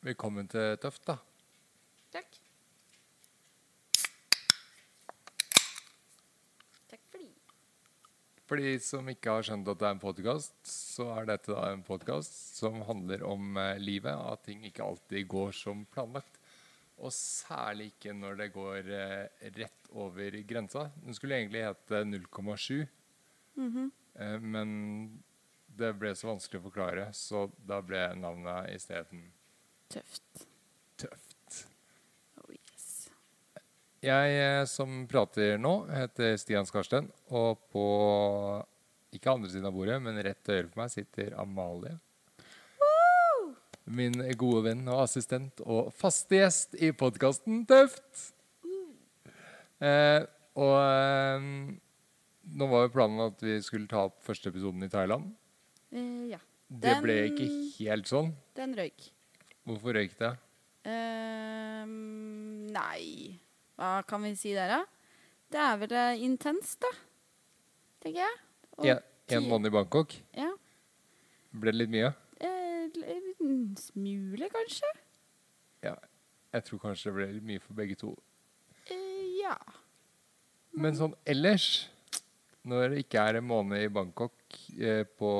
Velkommen til Tøft, da. Takk. Takk for det. For de som ikke har skjønt at det er en podkast, så er dette da en podkast som handler om eh, livet, at ting ikke alltid går som planlagt. Og særlig ikke når det går eh, rett over grensa. Den skulle egentlig hete 0,7, eh, men det ble så vanskelig å forklare, så da ble navnet isteden Tøft. Tøft. Oh yes. Jeg eh, som prater nå, heter Stian Skarsten, og på ikke andre siden av bordet, men rett til høyre for meg sitter Amalie. Min gode venn og assistent og faste gjest i podkasten Tøft. Eh, og eh, nå var jo planen at vi skulle ta opp første episoden i Thailand. Eh, ja. Det ble ikke helt sånn. Den røyk. Hvorfor røyk det? Ehm, nei Hva kan vi si der, da? Det er vel eh, intenst, da. Tenker jeg. Og En, en måned i Bangkok. Ja. Ble det litt mye? Eh, en smule, kanskje. Ja. Jeg tror kanskje det ble litt mye for begge to. Eh, ja. Men sånn ellers, når det ikke er en måned i Bangkok eh, på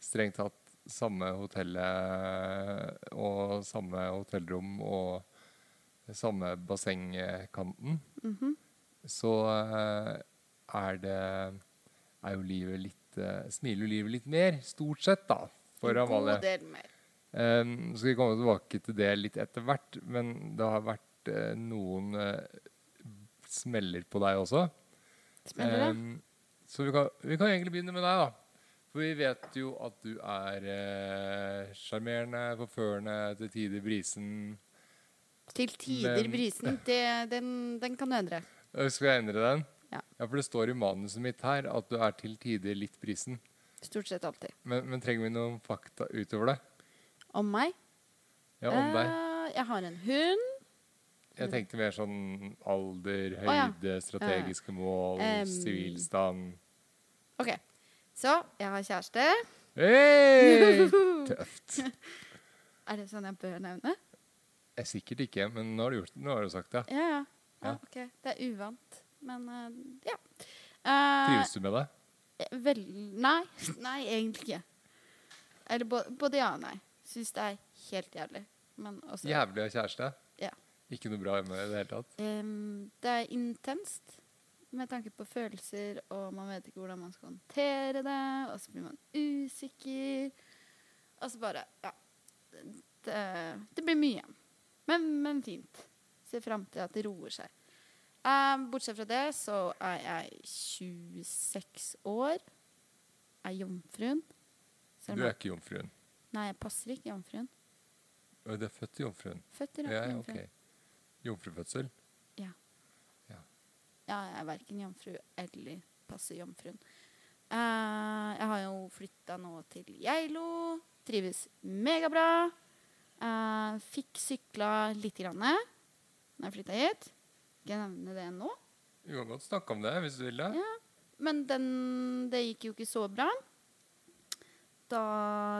strengt tatt samme hotellet og samme hotellrom og samme bassengkanten, Mhm. så eh, er det er jo livet litt eh, Smiler jo livet litt mer, stort sett, da, for Amalie. god del mer. Um, så skal vi komme tilbake til det litt etter hvert, men det har vært uh, noen uh, smeller på deg også. Smeller? Um, så vi kan, vi kan egentlig begynne med deg, da. For vi vet jo at du er eh, forførende, til tider brisen. Til tider men- brisen. Det, den, den kan du endre. Skal jeg endre den? Ja. For det står i manuset mitt her at du er til tider litt brisen. Stort sett alltid. Men, men trenger vi noen fakta utover det? Om meg? Ja, om deg. Eh, jeg har en hund. Jeg tenkte mer sånn alder, Å, ja. høyde, strategiske mål, sivilstand. Um, OK. Så jeg har kjæreste. Hei! Tøft. Er det sånn jeg bør nevne? Jeg Sikkert ikke, men nå har du, gjort, nå har du sagt det. Ja, ja. ja. OK. Det er uvant. Men uh, ja. Eh, Trives du med det? Vel Nei. Nei, egentlig ikke. Eller både ja og nei. Syns det er helt jævlig. Men også Jævlig å ha kjæreste? Ja. Ikke noe bra det i det hele tatt? Um, det er intenst med tanke på følelser, og man vet ikke hvordan man skal håndtere det. Og så blir man usikker. Og så bare Ja. Det, det blir mye. Men, men fint. Ser fram til at det roer seg. Um, bortsett fra det så er jeg 26 år. Er jomfruen. Du er ikke jomfruen. Nei, jeg passer ikke jomfruen. Du er født jomfruen? Født ja, jomfruen. ok. Jomfrufødsel? Ja, jeg er verken jomfru eller passer jomfruen. Uh, jeg har jo flytta nå til Geilo. Trives megabra. Uh, fikk sykla lite grann når jeg flytta hit. Skal jeg nevne det nå? Du kan godt snakke om det hvis du vil det. Ja. Men den, det gikk jo ikke så bra. Da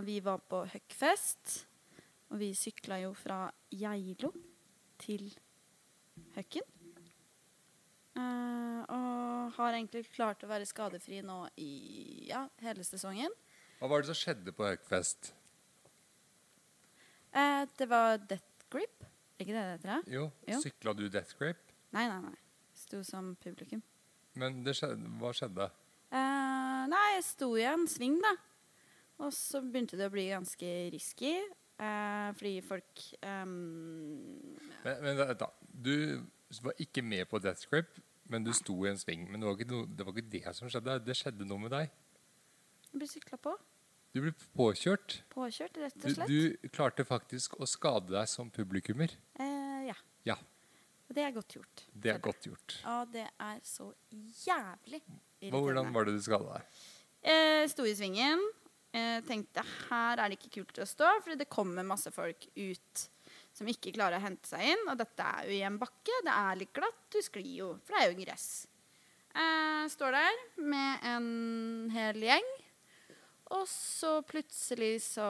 vi var på Høkkfest, og vi sykla jo fra Geilo til Høkken. Eh, og har egentlig klart å være skadefri nå i ja, hele sesongen. Hva var det som skjedde på Høgfest? Uh, det var death grip. Er ikke det det heter? Jo, Jo. sykla du death grip? Nei, nei, nei. Sto som publikum. Men det skjedde, hva skjedde? Uh, nei, jeg sto i en sving, da. Og så begynte det å bli ganske risky. eh, fordi folk um, Men, men da- da, du var ikke med på death grip, men du sto i en sving. Men det var, ikke det var ikke det som skjedde. Det skjedde noe med deg. ble sykla på. Du ble påkjørt. Påkjørt, rett og slett. du klarte faktisk å skade deg som publikummer. Eh, ja. Ja, Og det er godt gjort. det er godt gjort. Ja, det er så jævlig irriterende. hvordan var det du skada deg? Eh, sto i svingen. Eh, tenkte her er det ikke kult å stå, fordi det kommer masse folk ut som ikke klarer å hente seg inn. Og dette er jo i en bakke. Det er litt glatt. Du sklir jo, for det er jo gress. Eh, står der med en hel gjeng. Og så plutselig så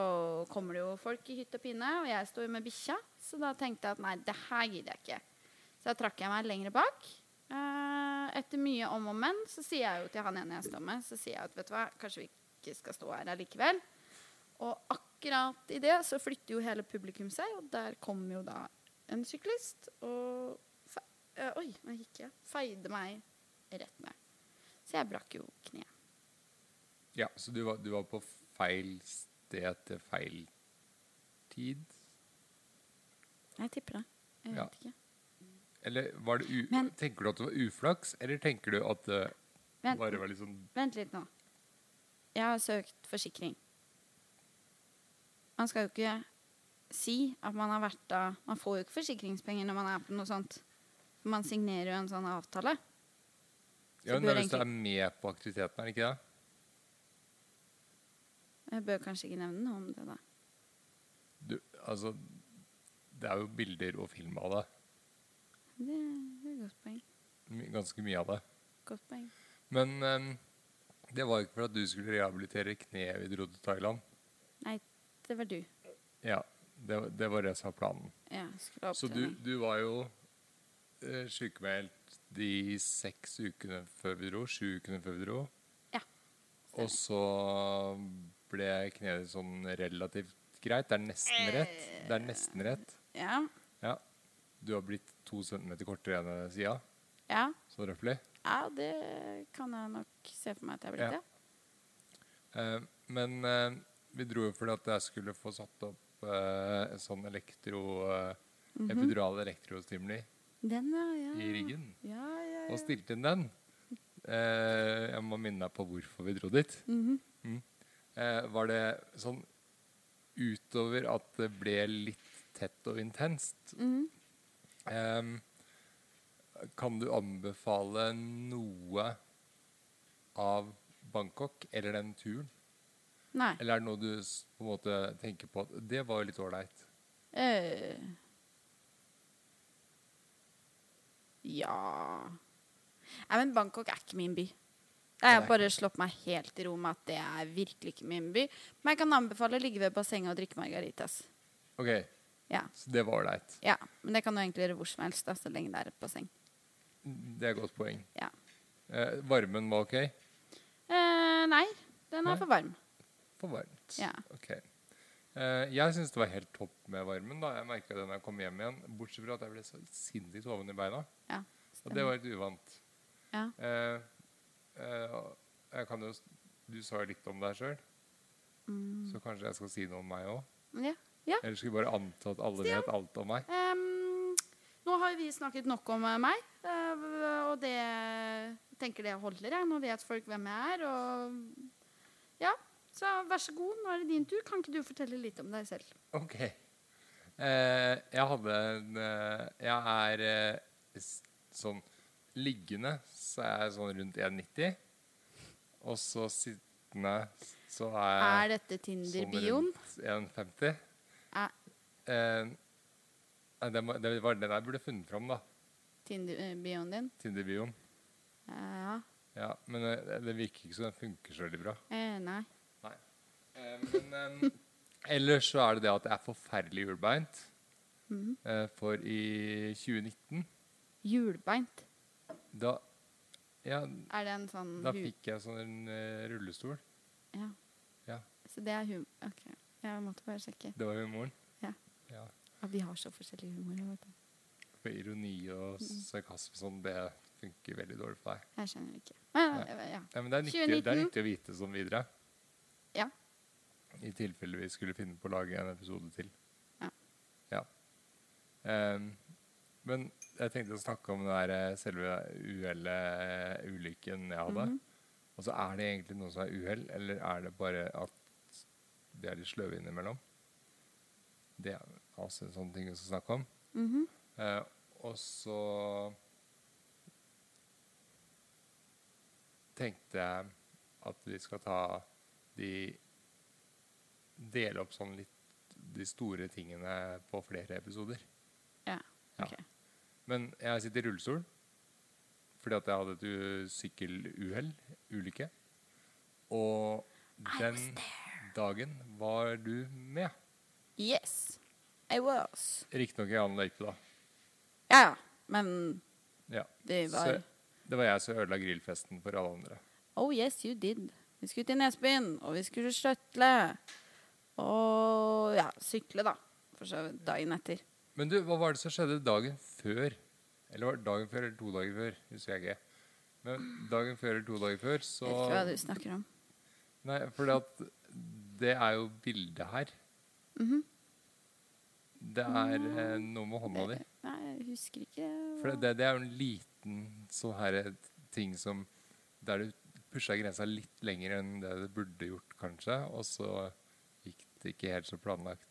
kommer det jo folk i hytt og pine, og jeg står jo med bikkja. Så da tenkte jeg at nei, det her gidder jeg ikke. Så da trakk jeg meg lenger bak. Eh, etter mye om og men så sier jeg jo til han ene jeg står med, så sier jeg at vet du hva, kanskje vi ikke skal stå her allikevel. Og akkurat i det så flytter jo hele publikum seg, og der kom jo da en syklist og fe uh, Oi, nå gikk jeg. Feide meg rett ned. Så jeg brakk jo kneet. Ja, så du var, du var på feil sted til feil tid? Jeg tipper det. Jeg Ja. vet ikke. Eller var det u Men- tenker du at det var uflaks, eller tenker du at det Vent, bare var litt sånn vent litt nå. Jeg har søkt forsikring. Man skal jo ikke si at man har vært da Man får jo ikke forsikringspenger når man er på noe sånt. Man signerer jo en sånn avtale. Ja, bør men Hvis du er med på aktiviteten, er det ikke det? Jeg bør kanskje ikke nevne noe om det, da. Du, altså, det er jo bilder og film av det. Det er et godt poeng. Ganske mye av det. Godt poeng. Men um, det var ikke for at du skulle rehabilitere kneet vi dro til Thailand. Nei, det var du. Ja, det, det var det som var planen. Ja, Så du, du var jo eh, sykemeldt de seks ukene før vi dro, sju ukene før vi dro. Ja, Og så ble kneet sånn relativt greit. Det er nesten rett. Det er nesten rett. Ja. Ja. Du har blitt to centimeter kortere enn den sida, Ja. så røftlig. ja, det kan jeg nok se for meg at jeg har blitt, Ja. ja. Eh, men eh, vi dro jo fordi at jeg skulle få satt opp eh, en sånn elektro eh, -hmm. epidural elektrostimuli Den, ja. ja. i ryggen. Ja, ja, ja. Og stilte inn den. Eh, jeg må minne deg på hvorfor vi dro dit. Mhm. Eh, var det sånn utover at det ble litt tett og intenst -hmm. Kan du anbefale noe av Bangkok eller den turen? Nei. Eller er det noe du på en måte tenker på at det var jo litt ålreit? Uh, ja Nei, men Bangkok er ikke min by. Jeg har bare slått meg helt i ro med at det er virkelig ikke min by. Men jeg kan anbefale å ligge ved bassenget og drikke margaritas. OK, Ja. så det var ålreit. ja. Men det kan du egentlig gjøre hvor som helst, da, så lenge det er et basseng. Det er et godt poeng. Ja. Eh, varmen var OK? Eh, nei, den Nei? er for varm. For varmt. Ja. Ok. Uh, jeg syns det var helt topp med varmen. da Jeg merka det når jeg kom hjem igjen. Bortsett fra at jeg ble så sinnssykt hoven i beina. Ja, Og det var litt uvant. Ja. Uh, uh, jeg kan jo, du sa jo litt om deg sjøl, Mm. så kanskje jeg skal si noe om meg òg? ja. ja. Eller skal vi bare anta at alle vet alt om meg? Um, nå har vi snakket nok om meg, og det tenker det holder. Jeg. Nå vet folk hvem jeg er, og. Så vær så god, nå er det din tur. Kan ikke du fortelle litt om deg selv? Ok. Eh, jeg hadde en eh, Jeg er eh, sånn Liggende så er jeg sånn rundt 1,90. Og så sittende så er jeg Er dette Tinder-bioen? sånn rundt 1,50. Er Eh, nei, det, må- det var den jeg burde funnet fram, da. Tinder-bioen din? Tinder-bioen. Ja. Ja, men eh, det virker ikke som den funker så veldig bra. Eh, nei. Eh, men ellers så er det det at det er forferdelig hjulbeint. Mm. Eh, for i 2019 Hjulbeint. Da Ja, Er det en sånn da fikk jeg sånn eh, rullestol. Ja. Ja. Så det er hum... Ok. Jeg måtte bare sjekke. Det var humoren. Ja. ja. Ja, vi har så forskjellig humor. For ironi og sarkasme sånn, det funker veldig dårlig for deg. Jeg skjønner ikke. Men, ja. Ja, men det er, nyttig, det er nyttig å vite sånn videre. I tilfelle vi skulle finne på å lage en episode til. Ja. Ja. Um, men jeg tenkte å snakke om det der, eh, selve uhellet, eh, ulykken jeg hadde. Mhm. Og så er det egentlig noe som er uhell, eller er det bare at de er litt sløve innimellom? Det er altså en sånn ting vi skal snakke om. Mhm. Eh, og så tenkte jeg at vi skal ta de Dele opp sånn litt de store tingene på flere episoder. Ja. Ja. ok. Men jeg sitter i rullestol fordi at jeg hadde et sykkeluhell, ulykke. Og den dagen var du med. Yes, I was. Riktignok i annen løype, da. Ja, ja. Men Ja. det var Så det var jeg som ødela grillfesten for alle andre. Oh yes, you did. Vi skulle til Nesbyen, og vi skulle skjøtle. Og ja, sykle, da. For så vidt dagen etter. Men du, hva var det som skjedde dagen før? Eller var det dagen før eller to dager før? Husker jeg ikke. Men dagen før eller to dager før, så Jeg vet ikke hva du snakker om. Nei, for det er jo bildet her. Mhm. Det er eh, noe med hånda di. Nei, jeg husker ikke. For det, det er jo en liten sånn her ting som Der du pusha grensa litt lenger enn det du burde gjort, kanskje. Og så det ikke helt så planlagt.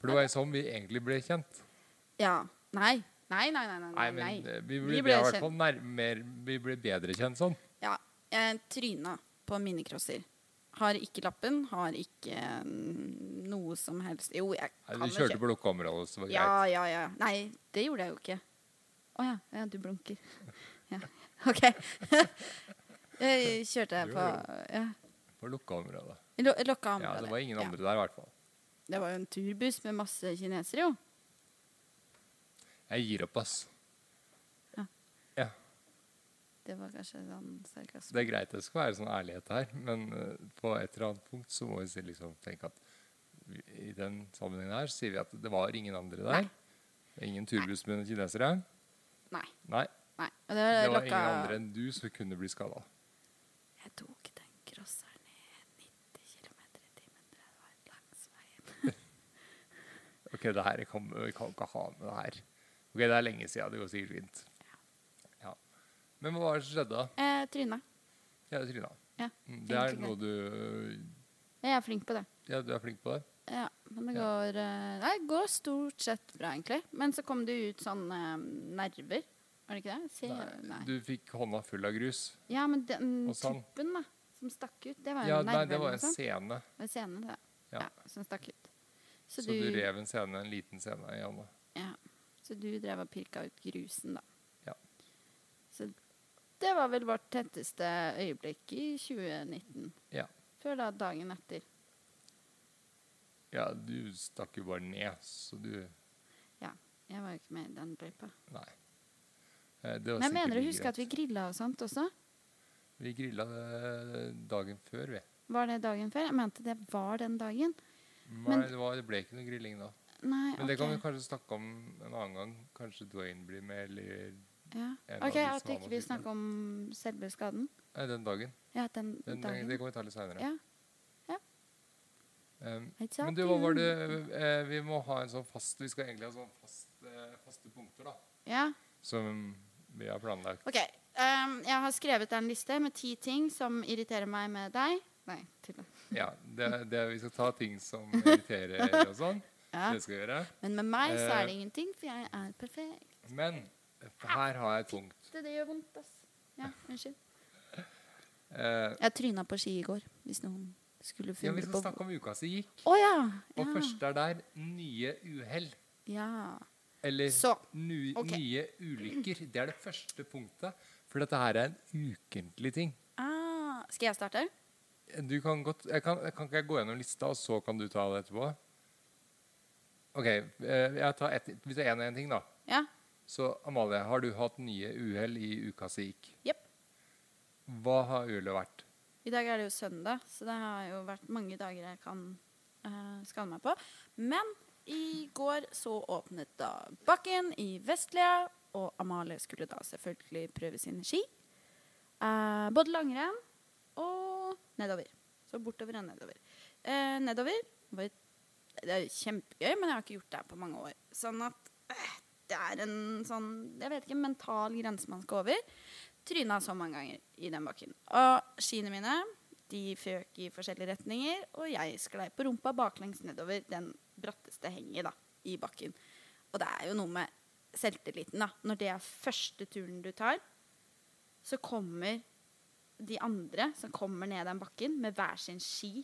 For det var jo sånn vi egentlig ble kjent. Ja. Nei. Nei, nei, nei. nei, Nei, men eh, vi Vi ble, ble vi er i hvert fall nærmere vi ble bedre kjent sånn. Ja. Jeg tryna på minicrosser. Har ikke lappen, har ikke mm, noe som helst Jo, jeg Nei, kan du kjørte på lukka område, så det var greit. Ja, ja, ja. Nei, det gjorde jeg jo ikke. Å ja. Ja, du blunker. Ja. OK. jeg kjørte Jo, på ja. På lukka område. Lo andre. Ja, det var ingen Ja. andre der, i hvert fall. Det var jo en turbuss med masse kinesere, jo. Jeg gir opp, ass. Ja. Ja. Det var kanskje sånn sarkasme. Det er greit det skal være sånn ærlighet her, men eh, på et eller annet punkt så må vi si- liksom tenke at vi, i den sammenhengen her sier vi at det var ingen andre der. Nei. Ingen turbuss med kinesere. Nei. Nei, nei. Det, det var lokka ingen andre enn du som kunne bli skada. Jeg tok den crosseren ned 90 km i timen. Det var langs veien. Ok, det her kan vi kan ikke ha med det her. Ok, det er lenge siden. Det går sikkert fint. Ja. Men hva var det som skjedde da? Jeg tryna. Ja, tryna. Ja, Mm, Det er egentlig noe du Jeg er flink på det. Ja, du er flink på det? Ja, men det Ja. går eh, Nei, det går stort sett bra, egentlig. Men så kom det ut sånne eh, nerver. Var det ikke det? Se, nei. Du fikk hånda full av grus. Ja, men den Og tuppen da, som stakk ut, det var jo Ja, en nei, nerve. det var eller en noe sånt. scene. Det var en scene, det. Ja. Ja. som stakk ut. Så, Så du, du rev en scene, en liten scene i hånda. Ja, så du drev og pirka ut grusen, da. Ja. Så det var vel vårt tetteste øyeblikk i 2019. Ja. Før da dagen etter. Ja, du stakk jo bare ned, så du Ja. Jeg var jo ikke med i den løypa. Nei. Eh, Det var Men jeg mener å husker huske at vi grilla og sånt også. Vi grilla eh, dagen før, vi. Var det dagen før? Jeg mente det var den dagen. Nei, Men- det, var, det ble ikke noe grilling da. Nei, Men det kan vi kanskje snakke om en annen gang. Kanskje Dwayne blir med, eller Ja. Ok, At ikke vi snakker om selve skaden. Nei, den dagen. Ja, den, Den, dagen. det kan vi ta litt seinere. Ja. Um, men du, hva var det eh, Vi må ha en sånn fast Vi skal egentlig ha sånn fast, eh, faste punkter, da. ja. Som vi har planlagt. Ok. Um, jeg har skrevet en liste med ti ting som irriterer meg med deg. Nei, til Ja, det, det, Vi skal ta ting som irriterer og sånn. Ja. Det skal vi gjøre. Men med meg så Eh. er det ingenting, for jeg er perfekt. Men her har jeg et punkt. Det, det gjør vondt, ass. Ja, unnskyld. Uh, Jeg tryna på ski i går, hvis noen skulle ja, funnet vi skal snakke om uka som gikk. Oh, ja! Og ja. først er der nye uhell. ja. Eller Så, nu, ok. nye ulykker. Det er det første punktet. For dette her er en ukentlig ting. Ah, skal jeg starte? Du kan godt jeg kan, jeg kan ikke gå gjennom lista, og så kan du ta det etterpå? OK. eh, Jeg tar ett Vi tar én og én ting, da. Ja. Så Amalie, har du hatt nye uhell i uka som gikk? Jepp. Hva har uhellet vært? I dag er det jo søndag, så det har jo vært mange dager jeg kan uh, skade meg på. Men i går så åpnet da bakken i Vestlia, og Amalie skulle da selvfølgelig prøve sine ski. Uh, både langrenn og nedover. Så bortover og nedover. Eh, nedover var det er kjempegøy, men jeg har ikke gjort det her på mange år. Sånn at eh, det er en sånn jeg vet ikke, mental grense man skal over. Tryna så mange ganger i den bakken. Og skiene mine de føk i forskjellige retninger, og jeg sklei på rumpa baklengs nedover den bratteste henget da, i bakken. Og det er jo noe med selvtilliten. da. Når det er første turen du tar, så kommer de andre som kommer ned den bakken med hver sin ski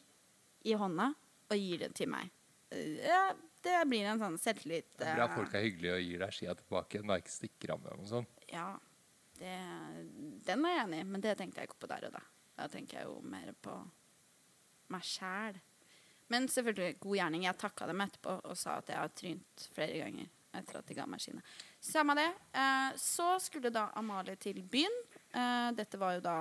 i hånda og gir den til meg. Eh, Ja, det blir en sånn selvtillit Det er bra eh, folk er hyggelige og gir deg skia tilbake når jeg ikke stikker av med dem og sånn. Ja, det, den er jeg enig i, men det tenkte jeg ikke på der og da. Da tenker jeg jo mer på meg sjæl. Men selvfølgelig god gjerning. Jeg takka dem etterpå og sa at jeg har trynt flere ganger etter at de ga meg skiene. Samme det. Eh, så skulle da Amalie til byen. Eh, dette var jo da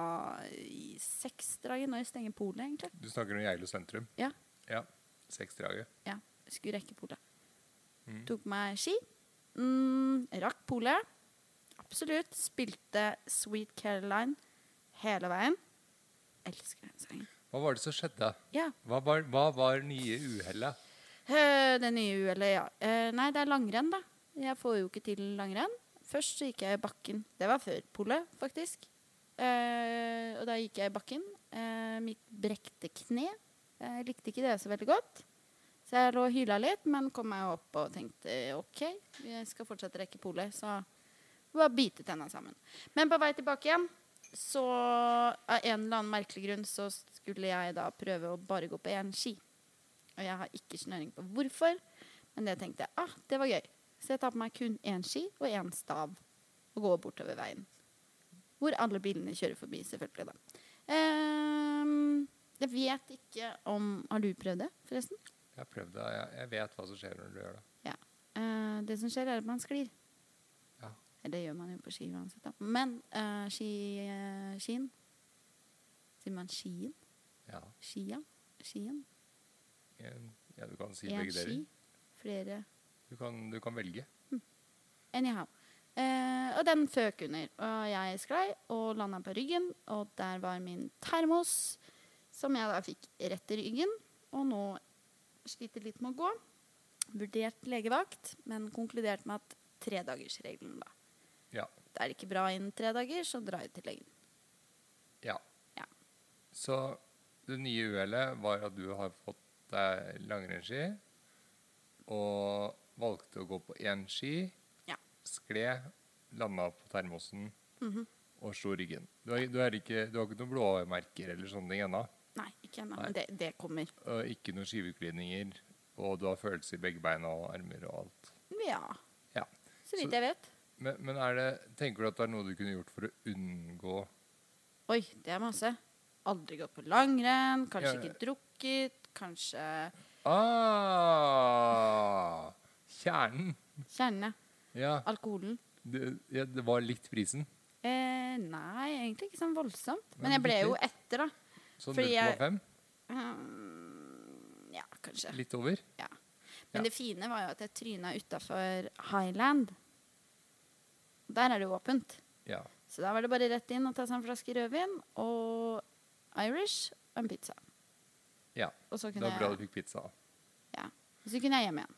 i seksdraget. Når jeg stenger polet, egentlig? Du snakker om Geilo sentrum? Ja. Ja. Seksdraget. Ja, skulle rekke polet. Mm. Tok meg ski. Mm, rakk polet. Absolutt. Spilte Sweet Caroline hele veien. Elsker den sangen. Hva var det som skjedde? Ja. Hva var, hva var nye uhellet? Uh, Det nye uhellet, ja. Uh, nei, det er langrenn, da. Jeg får jo ikke til langrenn. Først så gikk jeg i bakken. Det var før polet, faktisk. Eh, og da gikk jeg i bakken. Eh, mitt brekte kne. Jeg likte ikke det så veldig godt. Så jeg lå og hyla litt, men kom meg opp og tenkte OK, jeg skal fortsette rekke polet. Så bare bite tenna sammen. Men på vei tilbake igjen, så av en eller annen merkelig grunn så skulle jeg da prøve å bare gå på én ski. Og jeg har ikke snøring på hvorfor, men det tenkte jeg ah, det var gøy. Så jeg tar på meg kun én ski og én stav og går bortover veien. Hvor alle bilene kjører forbi, selvfølgelig, da. Um, jeg vet ikke om Har du prøvd det, forresten? Jeg har prøvd det. Jeg, jeg vet hva som skjer når du gjør det. Eh, det som skjer, er at man sklir. Ja. Det gjør man jo på ski uansett, da. Men uh, ski, uh, skien Sier man skien? Ja. Skia? Skien? En- ja, du kan si Én ski? Flere Du kan, du kan velge. Anyhow. Eh, og den føk under. Og jeg sklei og landa på ryggen, og der var min termos, som jeg da fikk rett i ryggen. Og nå sliter litt med å gå. Vurdert legevakt, men konkludert med at tredagersregelen, da. Ja. Det er ikke bra innen tre dager, så dra ut til legen. Ja. Ja. Så det nye uhellet var at du har fått deg langrennsski og valgte å gå på én ski, Ja. skled, landa på termosen Mhm. og slo ryggen. Du har, du, har ikke, du har ikke noen blåmerker eller sånne ting ennå? Nei, ikke ennå, men det, det kommer. Og ikke noen skiveutglidninger? Og du har følelser i begge beina og armer og alt? Ja. Ja. Så vidt jeg vet. Men, men er det, tenker du at det er noe du kunne gjort for å unngå Oi, det er masse. Aldri gått på langrenn, kanskje Ja. ikke drukket, kanskje Ah! Kjernen. Kjernen, Ja. Alkoholen. Det, ja, det var litt prisen. Eh, nei, egentlig ikke sånn voldsomt. Men jeg ble jo etter, da. Jeg- 0,5? Mm, ja, kanskje. Litt over? Ja. Men ja. det fine var jo at jeg tryna utafor Highland. Der er det jo åpent. Ja. Så da var det bare rett inn og ta seg en flaske rødvin og Irish og en pizza. ja. Det var bra du fikk pizza. ja. Og så kunne jeg hjem igjen.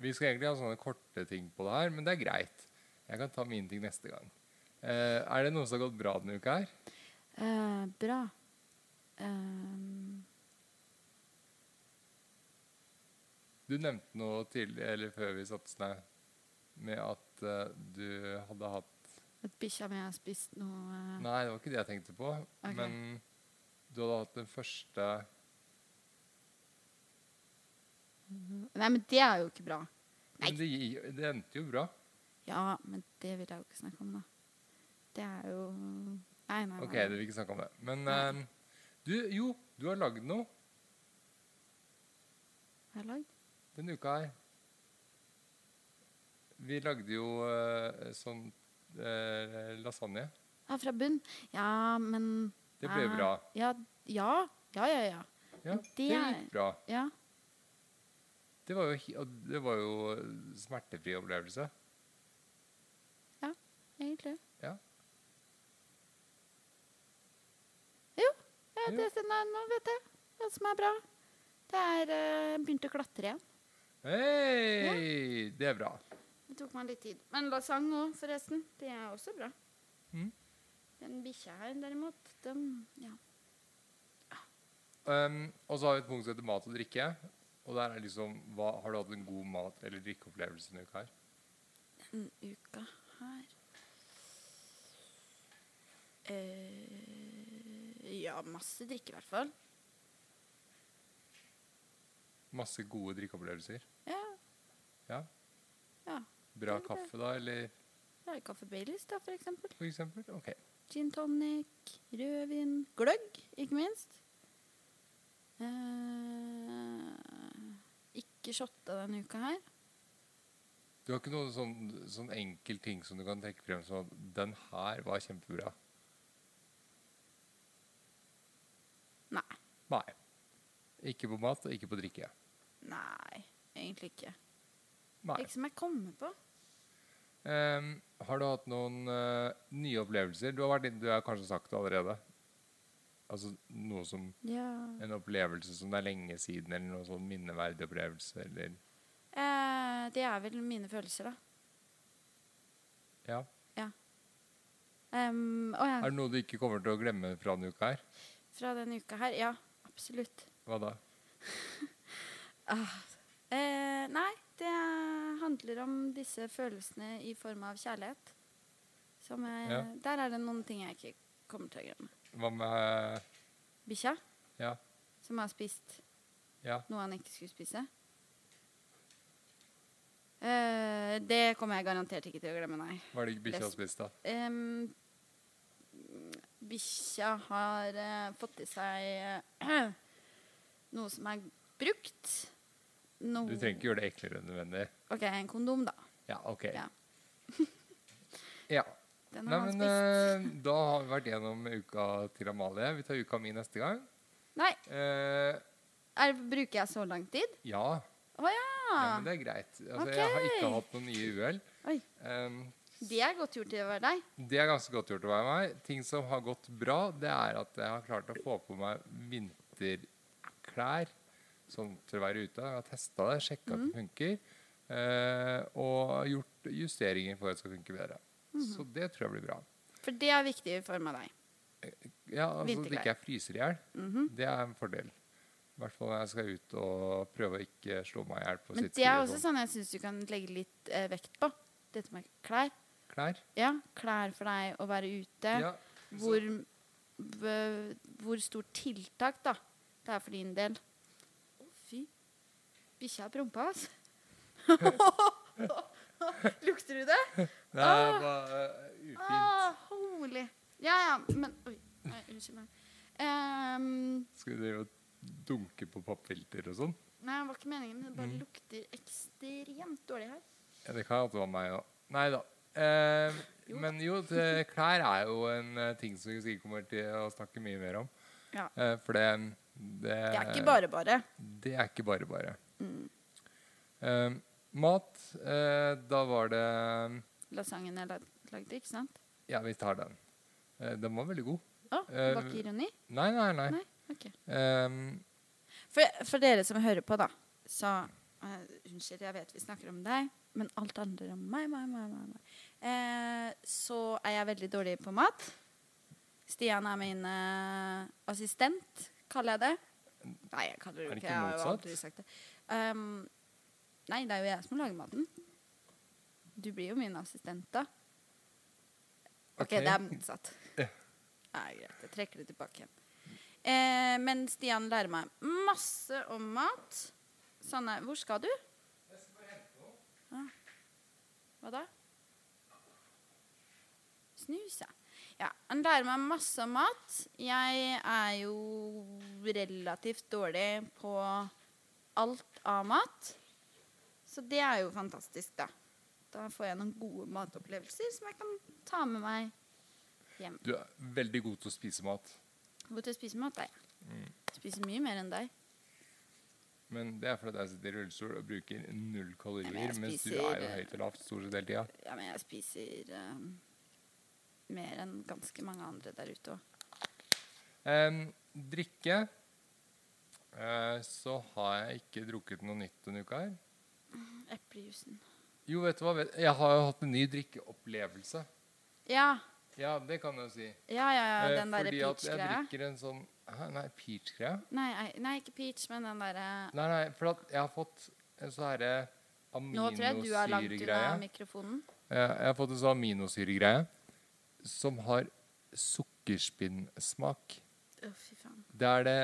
Vi skal egentlig ha sånne korte ting på det her, men det er greit. Jeg kan ta mine ting neste gang. Uh, er det noe som har gått bra denne uka her? Uh, bra. Ehm, Du nevnte noe tidlig, eller før vi satte oss ned, med at uh, du hadde hatt at bikkja mi har spist noe Nei, det var ikke det jeg tenkte på. Okay. Men du hadde hatt den første Nei, men det er jo ikke bra. Nei. Men det, det endte jo bra. Ja, men det vil jeg jo ikke snakke om, da. Det er jo Nei, nei. nei. Ok, du vil ikke snakke om det. Men um, du, jo, du har lagd noe Hva har jeg lagd? denne uka her. Vi lagde jo uh, sånn uh, lasagne. Ja, fra bunn. Ja, men Det ble uh, bra. Ja, ja, ja. ja, ja. Ja, det det gikk bra. ja. Det var jo, det var jo smertefri opplevelse. Egentlig. Ja. Jo, ja, Jo. det, nå, nå vet jeg hva som er bra. Det er uh, begynt å klatre igjen. Hei! Det er bra. Det tok meg litt tid. Men lasagne òg, forresten. Det er også bra. Mm. Den bikkja her, derimot, den Ja. Um, og så har vi et punkt som heter mat og drikke. Og der er liksom hva, Har du hatt en god mat- eller drikkeopplevelse denne uka her? Denne uka her eh, Ja, masse drikke, i hvert fall. Masse gode drikkeopplevelser. Ja. Ja. ja. Bra kaffe, da, eller er kaffe Baileys, da, for eksempel. for eksempel? Ok. Gin tonic, rødvin, gløgg, ikke minst. Eh, ikke shotta denne uka her. Du har ikke noen sånn, sånn enkel ting som du kan trekke frem som at den her var kjempebra? Nei. Nei. Ikke på mat og ikke på drikke. Nei, egentlig ikke. Nei. Ikke som jeg kommer på. Um, har du hatt noen uh, nye opplevelser? Du har, vært du har kanskje sagt det allerede. Altså noe som Ja. En opplevelse som det er lenge siden, eller noe sånn minneverdig opplevelse, eller Eh, det er vel mine følelser, da. Ja. Em, å ja. Er det noe du ikke kommer til å glemme fra denne uka her? Fra denne uka her. Ja, absolutt. Hva da? Eh, nei, det handler om disse følelsene i form av kjærlighet. Som jeg, Ja. Der er det noen ting jeg ikke kommer til å glemme. Hva med Bikkja, Ja. som har spist Ja. noe han ikke skulle spise. Uh, det kommer jeg garantert ikke til å glemme, nei. Hva er det bikkja har spist, da? Um, Bikkja har uh, fått i seg uh, noe som er brukt. No. Du trenger ikke gjøre det eklere enn nødvendig. OK, en kondom, da. Ja, OK. Ja. Ja. Den har Nei, men eh, da har vi vært gjennom uka til Amalie. Vi tar uka mi neste gang. Nei, Uh, er, bruker jeg så lang tid? ja. Å ja! ja, men det er greit. Altså, Jeg har ikke hatt noen nye uhell. Um, Det er godt gjort til å være deg. Det er ganske godt gjort å være meg. Ting som har gått bra, det er at jeg har klart å få på meg vinterklær sånn til å være ute. Jeg har testa det, sjekka at det funker, uh, og gjort justeringer for at det skal funke bedre. Så det tror jeg blir bra. For det er viktig i form av deg. Ja, altså At ikke jeg fryser i hjel, Mhm. det er en fordel. I hvert fall når jeg skal ut og prøve å ikke slå meg i hjel på Men sitt det er også sånn. sånn jeg syns du kan legge litt eh, vekt på. Dette med klær. Klær. Ja, klær for deg å være ute. Ja, Hvor, hvor stort tiltak da det er for din del. Å, fy. Bikkja har prompa, altså. Lukter du det? det er bare eh, ufint. Ah, holy. Ja, ja, men Oi. Nei, unnskyld meg. Um, Skal vi drive og dunke på pappfilter og sånn? nei, det var ikke meningen, men det bare Mm. lukter ekstremt dårlig her. Ja, det kan alltid være meg òg. Nei da. Eh, Jo. men jo, det, klær er jo en uh, ting som vi kommer til å snakke mye mer om. Ja. Uh, for det, det Det er ikke bare bare. Det er ikke bare bare. Mm. Eh, mat, eh, da var det Lasagnen jeg lag- lagde, ikke sant? Ja, vi tar den. Eh, den var veldig god. Å, Eh, det var ikke ironi? Nei, nei, nei. Nei, ok. Um, For, for dere som hører på, da, så uh, Unnskyld, jeg vet vi snakker om deg, men alt handler om meg, meg, meg. meg. Eh, så er jeg veldig dårlig på mat. Stian er min uh, assistent, kaller jeg det. Nei, jeg kaller det Er det ikke motsatt? Jeg har jo aldri sagt det. Um, nei, det er jo jeg som lager maten. Du blir jo min assistent, da. OK, okay. det er motsatt. Ja. Nei, greit. Jeg trekker det tilbake igjen. Eh, men Stian lærer meg masse om mat. Sanne, hvor skal du? Jeg skal bare hjelpe Ah. Hva da? Snus, ja. ja. Han lærer meg masse om mat. Jeg er jo relativt dårlig på alt av mat. Så det er jo fantastisk, da. Da får jeg noen gode matopplevelser som jeg kan ta med meg hjem. du er veldig god til å spise mat. God til å spise mat, er jeg. Mm. Spiser mye mer enn deg. Men det er fordi jeg sitter i rullestol og bruker null kalorier, Ja, men mens du er jo høyt og lavt stort sett hele tida. Ja, men jeg spiser um, mer enn ganske mange andre der ute òg. Um, drikke uh, Så har jeg ikke drukket noe nytt denne uka her. Eplejuicen. Jo, vet du hva? Jeg har jo hatt en ny drikkeopplevelse. Ja. Ja, det kan jeg jo si. Ja, ja, ja, Eh, den derre fordi at jeg drikker en sånn Hæ, Nei, peach-greia? Nei, nei, ikke peach, men den derre Nei, nei, for at jeg har fått en sånn herre Nå tror jeg du er langt unna aminosyregreie. mikrofonen. Jeg har fått en sånn aminosyregreie som har sukkerspinnsmak. Å, fy faen. Det er det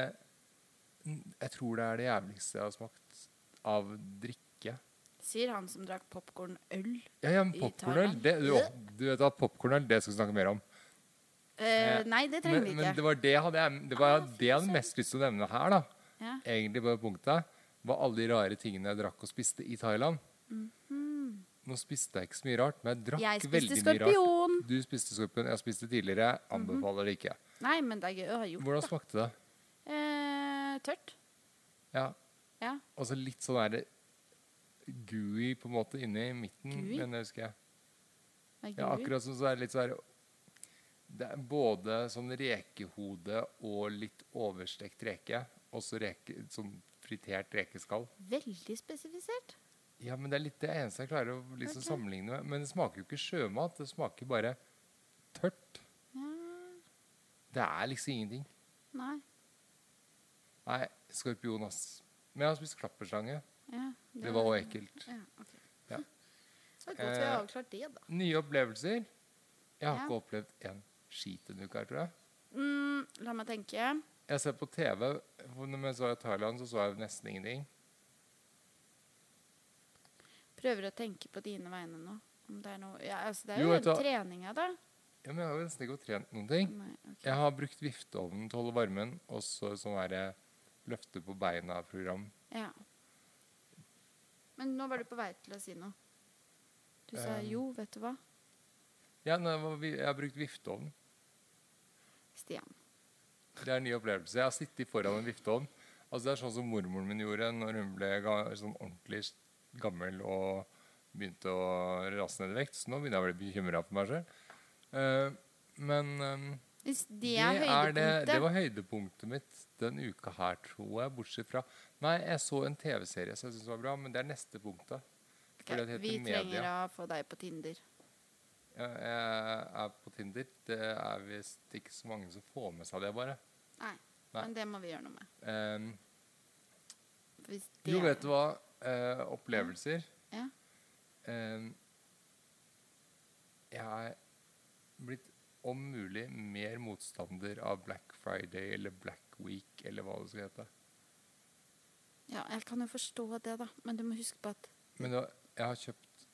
Jeg tror det er det jævligste jeg har smakt av drikke. Sier han som drakk popkornøl. Ja, ja, men I Thailand. det, du, du vet at popkornøl det skal vi snakke mer om. Eh, nei, det trenger Men, vi men ikke. det var det, hadde jeg, det, var Ah, det jeg hadde mest lyst til å nevne her, da. Ja. Egentlig på det punktet. Var alle de rare tingene jeg drakk og spiste i Thailand. Nå spiste jeg ikke så mye rart, men jeg drakk Mhm. Veldig mye rart. Du spiste skorpion, jeg spiste tidligere. Anbefaler det ikke. Nei, men det er gøy å ha gjort Hvordan smakte det? Eh, tørt. Ja, Ja. Og så litt sånn der gooey på en måte inne i midten. Gooey? Men det husker jeg. Ja, akkurat som så er det litt sånn Det er både sånn rekehode og litt overstekt reke. Og så reke, sånn fritert rekeskall. Veldig spesifisert. Ja, men det er litt det eneste jeg klarer å liksom okay. sammenligne med. Men det smaker jo ikke sjømat. Det smaker bare tørt. Ja. Det er liksom ingenting. Nei. Nei, skorpion, ass. Men jeg har spist klapperslange. Ja, Det var også ekkelt. Ja, okay. Ja. Det er godt vi har Eh, avklart det, da. Nye opplevelser. Jeg har ikke opplevd en skit denne uka tror jeg. Mm, la meg tenke. Jeg ser på TV. Når jeg var i Thailand, så så jeg nesten ingenting. Prøver å tenke på dine vegne nå. Om det er noe ja, altså, Det er Jo, jo, vet treninga, da. Ja, men jeg har jo nesten ikke trent noen ting. Nei, okay. Jeg har brukt vifteovnen til å holde varmen, og så sånn derre løfte på beina-program. Ja. Men nå var du på vei til å si noe. Du sa Um, jo, vet du hva? Ja, jeg har brukt vifteovn. Stian. Det er en ny opplevelse. Jeg har sittet foran en vifteovn. Altså, det er sånn som mormoren min gjorde når hun ble sånn ordentlig gammel og begynte å rase ned i vekt. Så nå begynner jeg å bli bekymra for meg selv. Uh, men ehm, Hvis det det, er er det, det var høydepunktet mitt den uka her, tror jeg. Bortsett fra Nei, jeg så en TV-serie som jeg syns var bra, men det er neste punktet. Okay, Vi media. trenger å få deg på Tinder. Jeg, jeg er på Tinder. Det er visst ikke så mange som får med seg det, bare. Nei, Nei. men det må vi gjøre noe med. Um, jo, vet du hva? Uh, opplevelser. Ja. Um, jeg er blitt om mulig mer motstander av Black Friday eller Black Week eller hva det skal hete. ja, jeg kan jo forstå det, da. Men du må huske på at Men da, jeg har kjøpt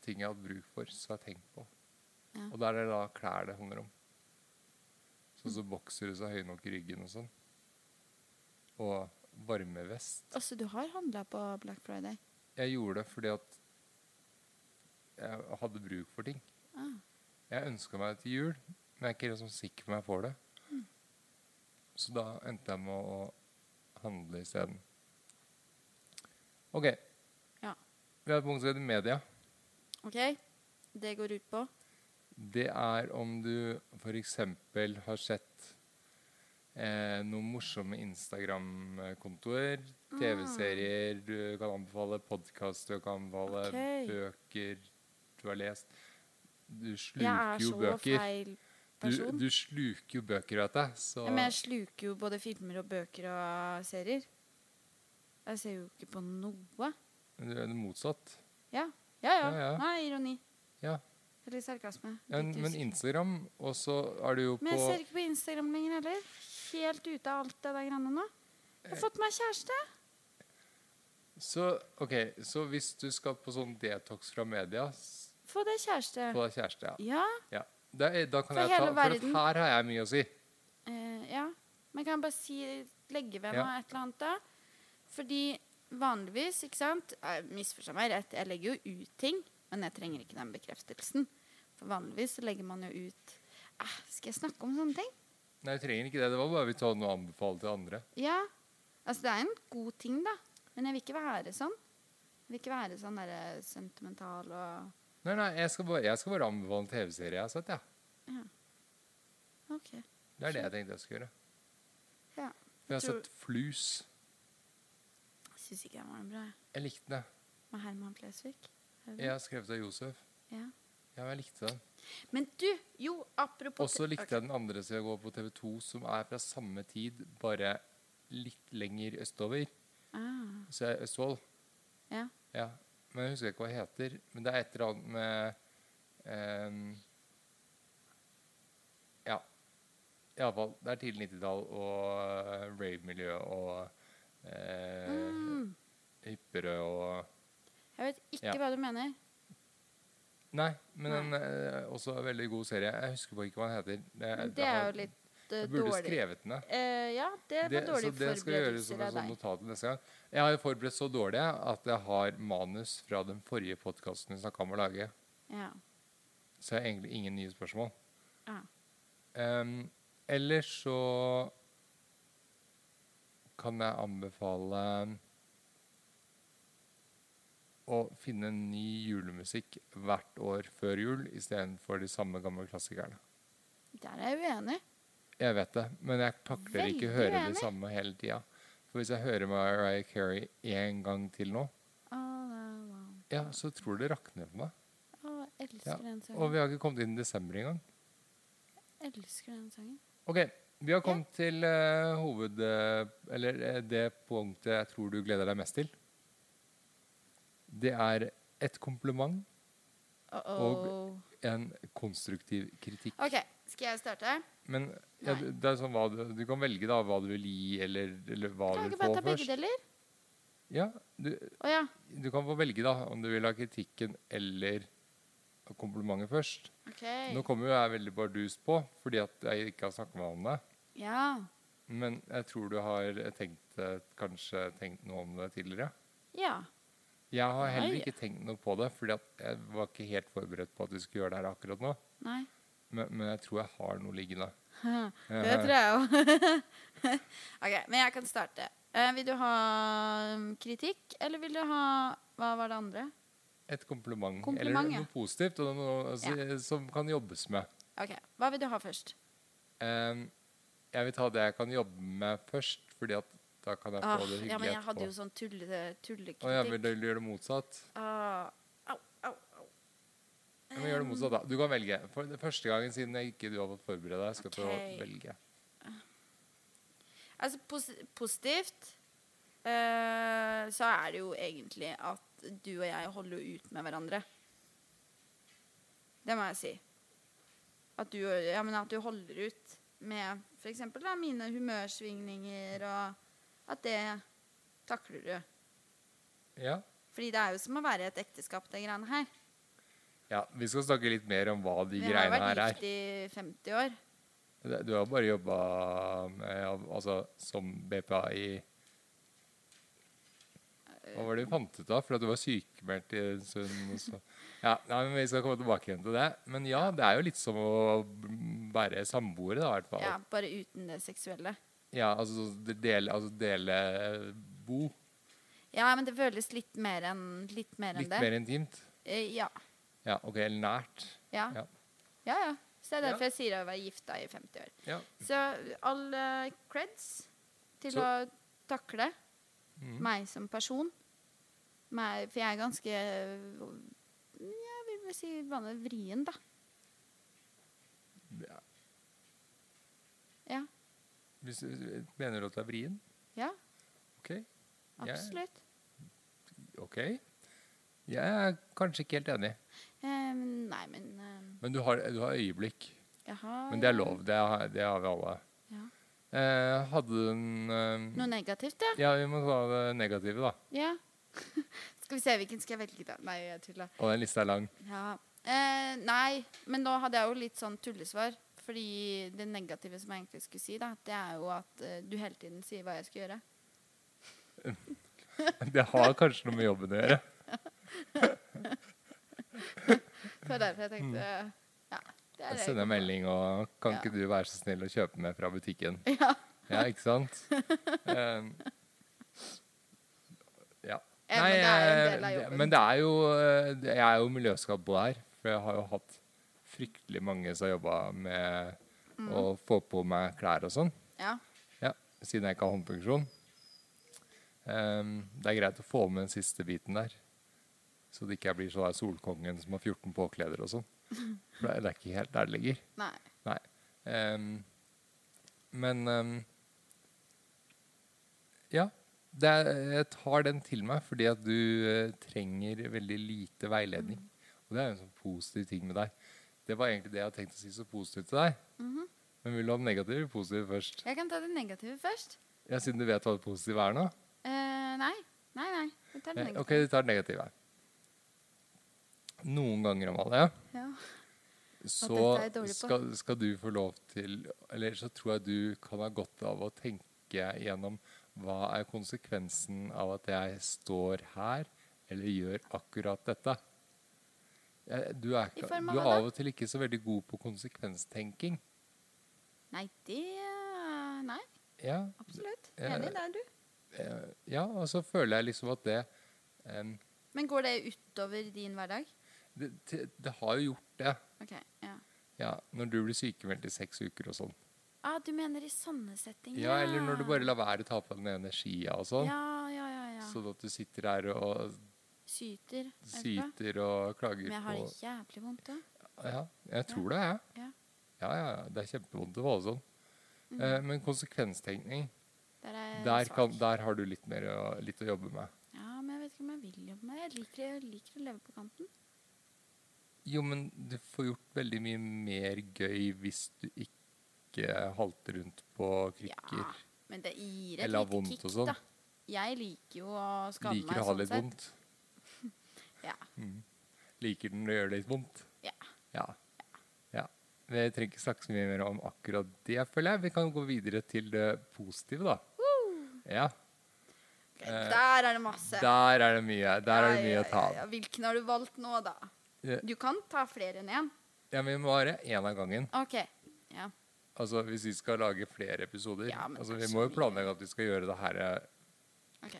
ting jeg har hatt bruk for, så jeg har tenkt på. Ja. Og da er det da klær det handler om. Sånn som boksere som er høye nok i ryggen og sånn. Og varmevest. Altså, du har handla på Black Friday? Jeg gjorde det fordi at jeg hadde bruk for ting. Ah. Jeg ønska meg det til jul, men jeg er ikke liksom sikker på om jeg får det. Så da endte jeg med å handle isteden. OK. Ja. Vi har et punkt som heter media. OK? Det går ut på Det er om du f.eks. har sett eh, noen morsomme Instagram-kontoer, TV-serier, du kan anbefale podkast, du kan anbefale okay. bøker du har lest. Du sluker jo bøker. Jeg er så feil person. du sluker jo bøker, vet jeg. Så Ja, men jeg sluker jo både filmer og bøker og serier. Jeg ser jo ikke på noe. Men du er det motsatt. Ja, ja. ja. Ja, ja. Nei, ironi. Ja. Eller sarkasme. Ja, men. Instagram, og så er du jo på Men jeg ser ikke på Instagram lenger heller. Helt ute av alt det der greiene nå. Jeg har fått meg kjæreste. så, ok, så hvis du skal på sånn detox fra media, Få deg kjæreste. få deg kjæreste, ja. Ja. ja. Da, da kan For jeg ta verden. For her har jeg mye å si. Uh, ja. Men kan jeg bare si, legge ved Ja. meg et eller annet da? Fordi vanligvis, ikke sant Jeg meg rett, jeg legger jo ut ting, men jeg trenger ikke den bekreftelsen. For vanligvis så legger man jo ut eh, Skal jeg snakke om sånne ting? Nei, jeg trenger ikke det. Det var bare vi tar noe å anbefale til andre. Ja. Altså, det er en god ting, da. Men jeg vil ikke være sånn. Jeg vil ikke være sånn derre sentimental og Nei, nei, jeg skal bare, jeg skal bare anbefale en TV-serie jeg har sett, ja. ja. OK. Det er det jeg tenkte jeg skulle gjøre. Ja. For jeg har Tror- sett Flus. Syns ikke den var noe bra, jeg. Jeg likte det. Med Herman Flesvig. Er det? Jeg har skrevet av Josef. Ja. Ja, jeg likte den. Men du, jo, apropos Og så likte jeg den andre som jeg går på TV2, som er fra samme tid, bare litt lenger østover. Ah, Så jeg er Østfold. ja. Ja. Men jeg husker ikke hva det heter. Men det er et eller annet med ehm, Ja. Iallfall. Det er tidlig 90-tall og uh, rave-miljø og uh, Mm. hippere og Jeg vet ikke Ja. hva du mener. Nei, men Nei. en eh, også en veldig god serie. Jeg husker bare ikke hva den heter. Det, det er jo litt eh, Jeg burde dårlig. skrevet den ned. Eh, ja, det var Det, dårlig så det skal gjøres som et sånn notat neste gang. Jeg har jo forberedt så dårlig at jeg har manus fra den forrige podkasten vi snakka om å lage. Ja. Så jeg har egentlig ingen nye spørsmål. Ja. Um, ellers så kan jeg anbefale å finne ny julemusikk hvert år før jul istedenfor de samme gamle klassikerne. Der er jeg uenig. Jeg vet det, men jeg takler ikke å høre uenig. det samme hele tida. For hvis jeg hører Mariah Carey én gang til nå, ja, så tror du det rakner for meg. Å, jeg elsker Ja, den Og vi har ikke kommet inn i desember engang. Jeg elsker den sangen. Ok, vi har kommet til eh, hoved... eh, eller eh, det punktet jeg tror du gleder deg mest til. Det er et kompliment, Uh -oh. en konstruktiv kritikk. OK, skal jeg starte? Men ja, det er sånn du, du kan velge da hva du vil gi, eller, eller hva Kan du jeg vil ikke bare ta begge deler? Ja, du, oh, ja. du kan få velge da, om du vil ha kritikken eller komplimentet først. Okay. Nå kommer jo jeg veldig bardus på, fordi at jeg ikke har snakket med deg om det. Ja. Men jeg tror du har tenkt, kanskje tenkt noe om det tidligere. Ja. Jeg har heller ikke tenkt noe på det, fordi jeg var ikke helt forberedt på at vi skulle gjøre det her akkurat nå. Nei. Men, men jeg tror jeg har noe liggende. Det tror jeg òg. OK, men jeg kan starte. Eh, vil du ha um, kritikk, eller vil du ha Hva var det andre? Et kompliment. Kompliment, eller ja. noe positivt og noe altså, som kan jobbes med. OK. Hva vil du ha først? Em, jeg vil ta det jeg kan jobbe med først, fordi at da kan jeg Ah, få det hyggelig ja, men jeg hadde jo etterpå. sånn tulle, tullekritikk. Å ja, vil du gjøre det motsatt? Ah, au, au, au. Ja, men gjør det motsatt, da. Du kan velge. For det første gangen siden jeg ikke du har fått forberede deg, skal du okay. få velge. Altså pos positivt uh, så er det jo egentlig at du og jeg holder jo ut med hverandre. Det må jeg si. At du, ja, men at du holder ut med f.eks. mine humørsvingninger, og at det takler du. Ja. Fordi det er jo som å være i et ekteskap, det greiene her. ja. Vi skal snakke litt mer om hva de Vi har greiene vært her er. gift i 50 år. Du har bare jobba altså, som BPA i Hva var det du fant ut av? For at du var sykemeldt i en stund. Ja, nei, men Vi skal komme tilbake igjen til det. Men ja, det er jo litt som å være samboere, da, i hvert fall. Ja, bare uten det seksuelle. Ja, altså dele, altså dele bo. Ja, men det føles litt mer enn litt mer enn Litt det. mer intimt. Eh, Ja. Ja, ok, eller nært. Ja. Ja. ja, ja. Så det er derfor jeg sier å være gifta i 50 år. Ja. Så all uh, creds til Så- å takle mm. meg som person. Meg, for jeg er ganske Jeg vil vel si vanlig vrien, da. Ja. Mener du at det er vrien? Ja, Ok. Jeg- absolutt. ok. Jeg er kanskje ikke helt enig. Um, nei, men um, Men du har, du har øyeblikk. jeg har Men det er lov. Det har, det har vi alle. Ja. Eh, hadde du en eh, Noe negativt, ja. Ja, vi må ta det negative, da. ja. skal vi se, hvilken skal jeg velge, da? Nei, jeg tuller. Og den lista er lang. Ja. Eh, nei, men nå hadde jeg jo litt sånn tullesvar. Fordi det negative som jeg egentlig skulle si, da, det er jo at eh, du hele tiden sier hva jeg skal gjøre. Det har kanskje noe med jobben å gjøre. Det var derfor jeg tenkte Ja, det er Jeg det. sender en melding og Kan ikke du være så snill å kjøpe med fra butikken? Ja. Ja, ikke sant? Um, ja. Ja, men det er jo en del av eh, jobben. men det er jo eh, det- Jeg er jo miljøskadd på det her. For jeg har jo hatt fryktelig mange som har jobba med Mm. å få på meg klær og sånn. Ja. Ja, siden jeg ikke har håndfunksjon. Um, det er greit å få med den siste biten der. Så det ikke blir sånn der solkongen som har 14 påkleder og sånn. For det er- ikke helt der det ligger. Nei. Nei. Um, men um, Ja. Det er, jeg tar den til meg fordi at du uh, trenger veldig lite veiledning. Og det er jo en sånn positiv ting med deg. Det var egentlig det jeg hadde tenkt å si så positivt til deg. Mhm. Men vil du ha det negative eller positive først? Jeg kan ta det negative først. Ja, Siden du vet hva det positive er nå? Uh, nei. Nei, nei. Vi tar det Eh, negative. Ok, vi tar det negative. Noen ganger, Amalie, Ja. så skal, skal du få lov til Eller så tror jeg du kan ha godt av å tenke gjennom hva er konsekvensen av at jeg står her eller gjør akkurat dette. Du er, du er av og til ikke så veldig god på konsekvenstenking. Nei, det Nei, Ja, absolutt. Eh, Enig der, du. eh, ja og så føler jeg liksom at det um, Men går det utover din hverdag? det, det, det har jo gjort det. OK. Ja. Ja, Når du blir sykemeldt i seks uker og sånn. Ah, du mener i sånne settinger? Ja, eller når du bare lar være å ta på den energien og sånn. Ja, ja, ja. ja. Sånn at du sitter her og Syter. syter og klager på Men jeg har det jævlig vondt da. Ja, jeg tror det, jeg. Ja. Ja, ja, ja. Det er kjempevondt å være sånn. Mm. Eh, men konsekvenstenkning, Der er der, kan, der har du litt mer å, litt å jobbe med. Ja, men jeg vet ikke om jeg vil jobbe med. Jeg liker, jeg liker å leve på kanten. Jo, men du får gjort veldig mye mer gøy hvis du ikke halter rundt på krykker. Ja, men det gir et lite kick, sånn. da. Jeg liker jo å Liker meg å ha sånn litt vondt. Ja. Liker den å gjøre litt vondt. Ja. Ja. ja. Vi trenger ikke snakke så mye mer om akkurat det, føler jeg. Vi kan gå videre til det positive, da. Ja. Ok, Eh, Der er det masse. Der er det mye. Der er det mye ja, å ta av. ja. Hvilken har du valgt nå, da? Du kan ta flere enn én. Ja, men vi må være én av gangen. OK. Ja. Altså, Hvis vi skal lage flere episoder Ja, men altså, Vi må jo planlegge at vi skal gjøre det her okay. ok.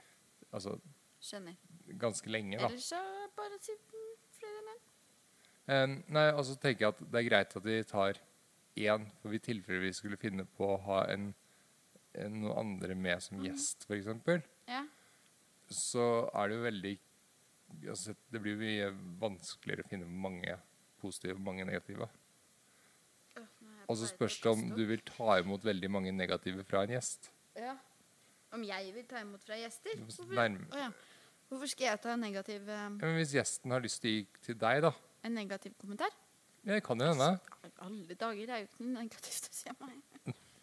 altså, Skjønner. Ganske lenge. da. Ellers så bare si flere menn. Um, nei, og så tenker jeg at det er greit at vi tar én, for i tilfelle vi skulle finne på å ha en, en, noen andre med som gjest, f.eks., Ja. så er det jo veldig altså, Det blir jo mye vanskeligere å finne mange positive og mange negative. Og så spørs det om du vil ta imot veldig mange negative fra en gjest. Ja. Om jeg vil ta imot fra gjester? Hvorfor, nærme- oh, ja. Hvorfor skal jeg ta en negativ, eh, Ja, men hvis gjesten har lyst til å gi til deg, da en negativ kommentar? ja, Det kan jo hende. Alle dager det er jo ikke noe negativt å om meg.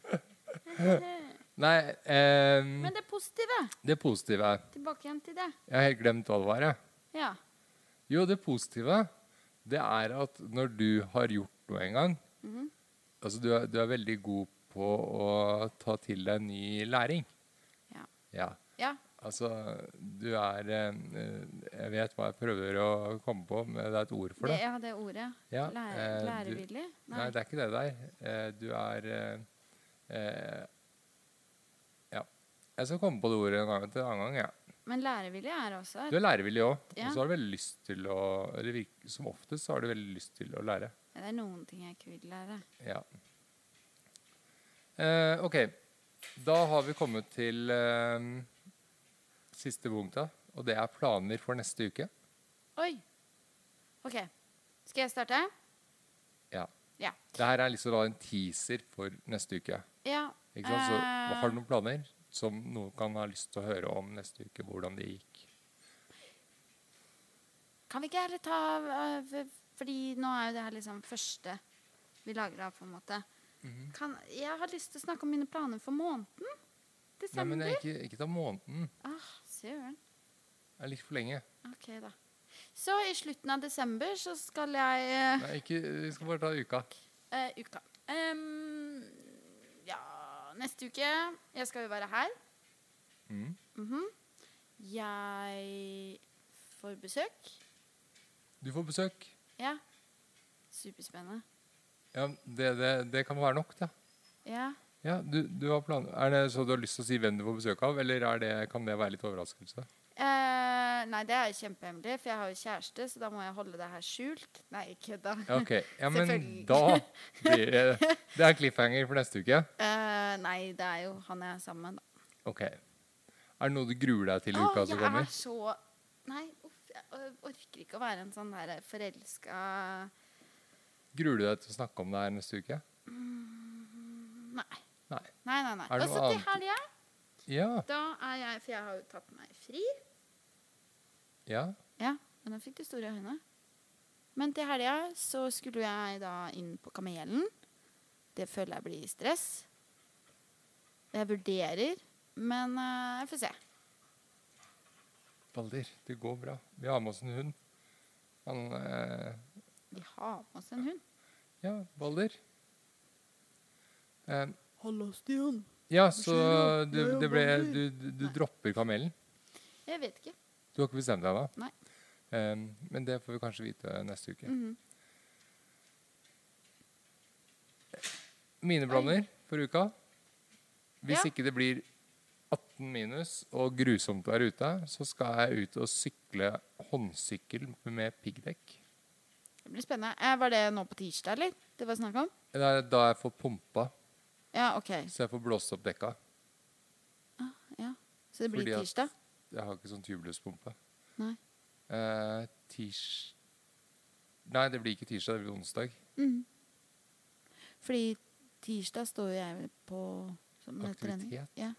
Nei, ehm, Men det positive. det positive er Tilbake igjen til det. Jeg har helt glemt hva det var. jeg. Ja. Jo, det positive, det er at når du har gjort noe en gang Mhm. Altså, du er, du er veldig god på å ta til deg ny læring. Ja. Ja. ja. Altså, du er eh, Jeg vet hva jeg prøver å komme på, men det er et ord for Det, det. ja, det ordet. Ja, Lære, eh, lærevillig? Nei, det er ikke det der. Eh, Du er eh, Ja. Jeg skal komme på det ordet en gang til en annen gang. Ja. Men lærevillig er også Du er lærevillig òg, Ja. og så har du veldig lyst til å Eller virke, som oftest så har du veldig lyst til å lære. Det er noen ting jeg ikke vil lære. Ja. Eh, OK. Da har vi kommet til eh, siste punktet, og det er planer for neste uke. Oi. OK. Skal jeg starte? Ja. Ja. Det her er liksom da en teaser for neste uke. Ja. Ikke sant? Så eh, Har du noen planer som noen kan ha lyst til å høre om neste uke? Hvordan det gikk? Kan vi ikke heller ta øh, Fordi nå er jo det her liksom første vi lager av, på en måte. Mhm. Kan, jeg har lyst til å snakke om mine planer for måneden. Nei, men er ikke, ikke ta måneden. ah, Søren. Det er litt for lenge. OK, da. Så i slutten av desember så skal jeg øh, Nei, ikke, vi skal bare ta uka. øh, Uka. Ehm, ja, neste uke Jeg skal jo være her. Mm. Mhm. Jeg får besøk. Du får besøk. Ja. Superspennende. Ja, det, det, det kan være nok, det. Ja. Ja, du, du har plan Er det så du har lyst til å si hvem du får besøk av, eller er det, kan det være litt overraskelse? Eh, nei, det er kjempehemmelig, for jeg har jo kjæreste, så da må jeg holde det her skjult. Nei, kødda. da. ok. Ja, men da blir det Det er cliffhanger for neste uke. Eh, nei, det er jo han jeg er sammen med. da. Ok. Er det noe du gruer deg til i uka som kommer? jeg er så Nei, uff, jeg orker ikke å være en sånn der forelska Gruer du deg til å snakke om det her neste uke? Nei. Nei. Nei, nei, nei. Og så til helga, Ja. da er jeg For jeg har jo tatt meg fri. Ja. Ja, men nå fikk du store øyne. Men til helga så skulle jeg da inn på Kamelen. Det føler jeg blir stress. Jeg vurderer, men uh, jeg får se. Balder, det går bra. Vi har med oss en hund. Han uh, Vi har med oss en hund. Ja, Balder. Eh, Hallo, Stian. ja, så du, det ble, du, du, du dropper kamelen? Jeg vet ikke. Du har ikke bestemt deg da? Nei. Um, men det får vi kanskje vite neste uke. Mhm. Mine planer for uka Hvis Ja. ikke det blir 18 minus og grusomt å være ute, så skal jeg ut og sykle håndsykkel med piggdekk. Det blir spennende. Eh, var det nå på tirsdag, eller? Det var snakk om? Det da jeg får pumpa, Ja, OK. så jeg får blåst opp dekka. Ja. Så det blir Fordi at- tirsdag? Jeg har ikke sånn tubeløspumpe. Nei. Eh, tirs... Nei, det blir ikke tirsdag, det blir onsdag. Mm. Fordi tirsdag står jo jeg på som Aktivitet. trening. Ja.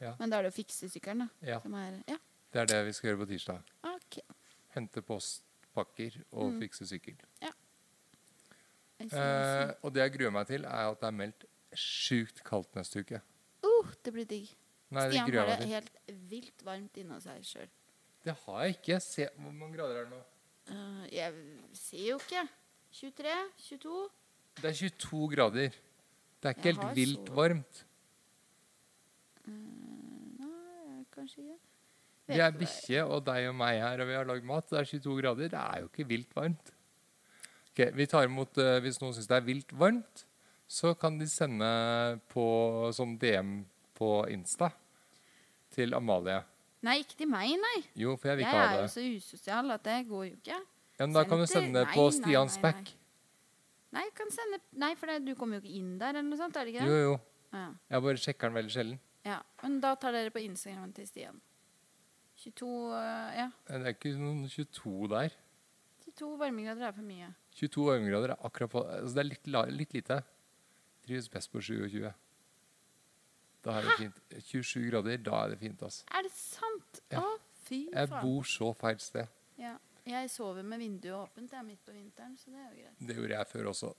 Ja. Men da er det å fikse sykkelen, da. Ja, er Ja, det er det vi skal gjøre på tirsdag. OK. Hente postpakker og Mm. fikse sykkel. Ja. Eh, og det jeg gruer meg til, er at det er meldt sjukt kaldt neste uke. Uh, det blir digg. Nei, det Stian gruer har det helt vilt varmt inni seg sjøl. Det har jeg ikke. Se hvor mange grader er det nå. jeg ser jo ikke. 23? 22? Det er 22 grader. Det er ikke Jeg helt vilt så- varmt. Uh, nei, kanskje ikke. Vi er bikkje og deg og meg her, og vi har lagd mat. Det er 22 grader. Det er jo ikke vilt varmt. Ok, Vi tar imot uh, Hvis noen syns det er vilt varmt, så kan de sende på sånn DM på Insta til Amalie. Nei, ikke til meg, nei. Jo, for jeg vil ikke Jeg ikke er jo så usosial at det går jo ikke. Ja, men da Send kan du sende det nei, på nei, Stians nei, nei. back. Nei, jeg kan sende Nei, for det, du kommer jo ikke inn der, eller noe sånt, er det ikke Jo, det? jo. Ja. Jeg bare sjekker den veldig sjelden. ja. Men da tar dere på Instagramen til Stian. 22 eh, Ja. Det er ikke noen 22 der. 22 varmegrader er for mye. 22 varmegrader er akkurat på altså Det er litt, litt lite. Trives best på 27. Da er det fint. 27 grader, da er det fint, altså. Er det sant? Ja. Å, fy Jeg bor så feil sted. Ja. Jeg sover med vinduet åpent jeg er midt på vinteren, så det er jo greit. Det gjorde jeg før også.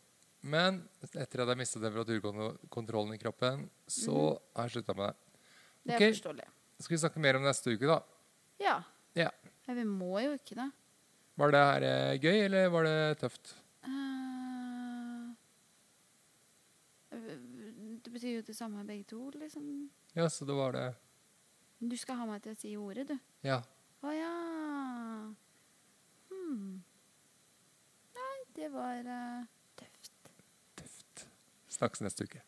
Men etter at jeg mistet temperaturkontrollen i kroppen, så har jeg slutta med det. Det er forståelig. Skal vi snakke mer om neste uke, da? Ja. Ja. Vi må jo ikke det. Var det her eh, gøy, eller var det tøft? Eh, det betyr jo det samme begge to, liksom. Ja, så det var det Du skal ha meg til å si ordet, du. Ja. Å ja. Hmm. Nei, det var uh, tøft. Tøft. Snakkes neste uke.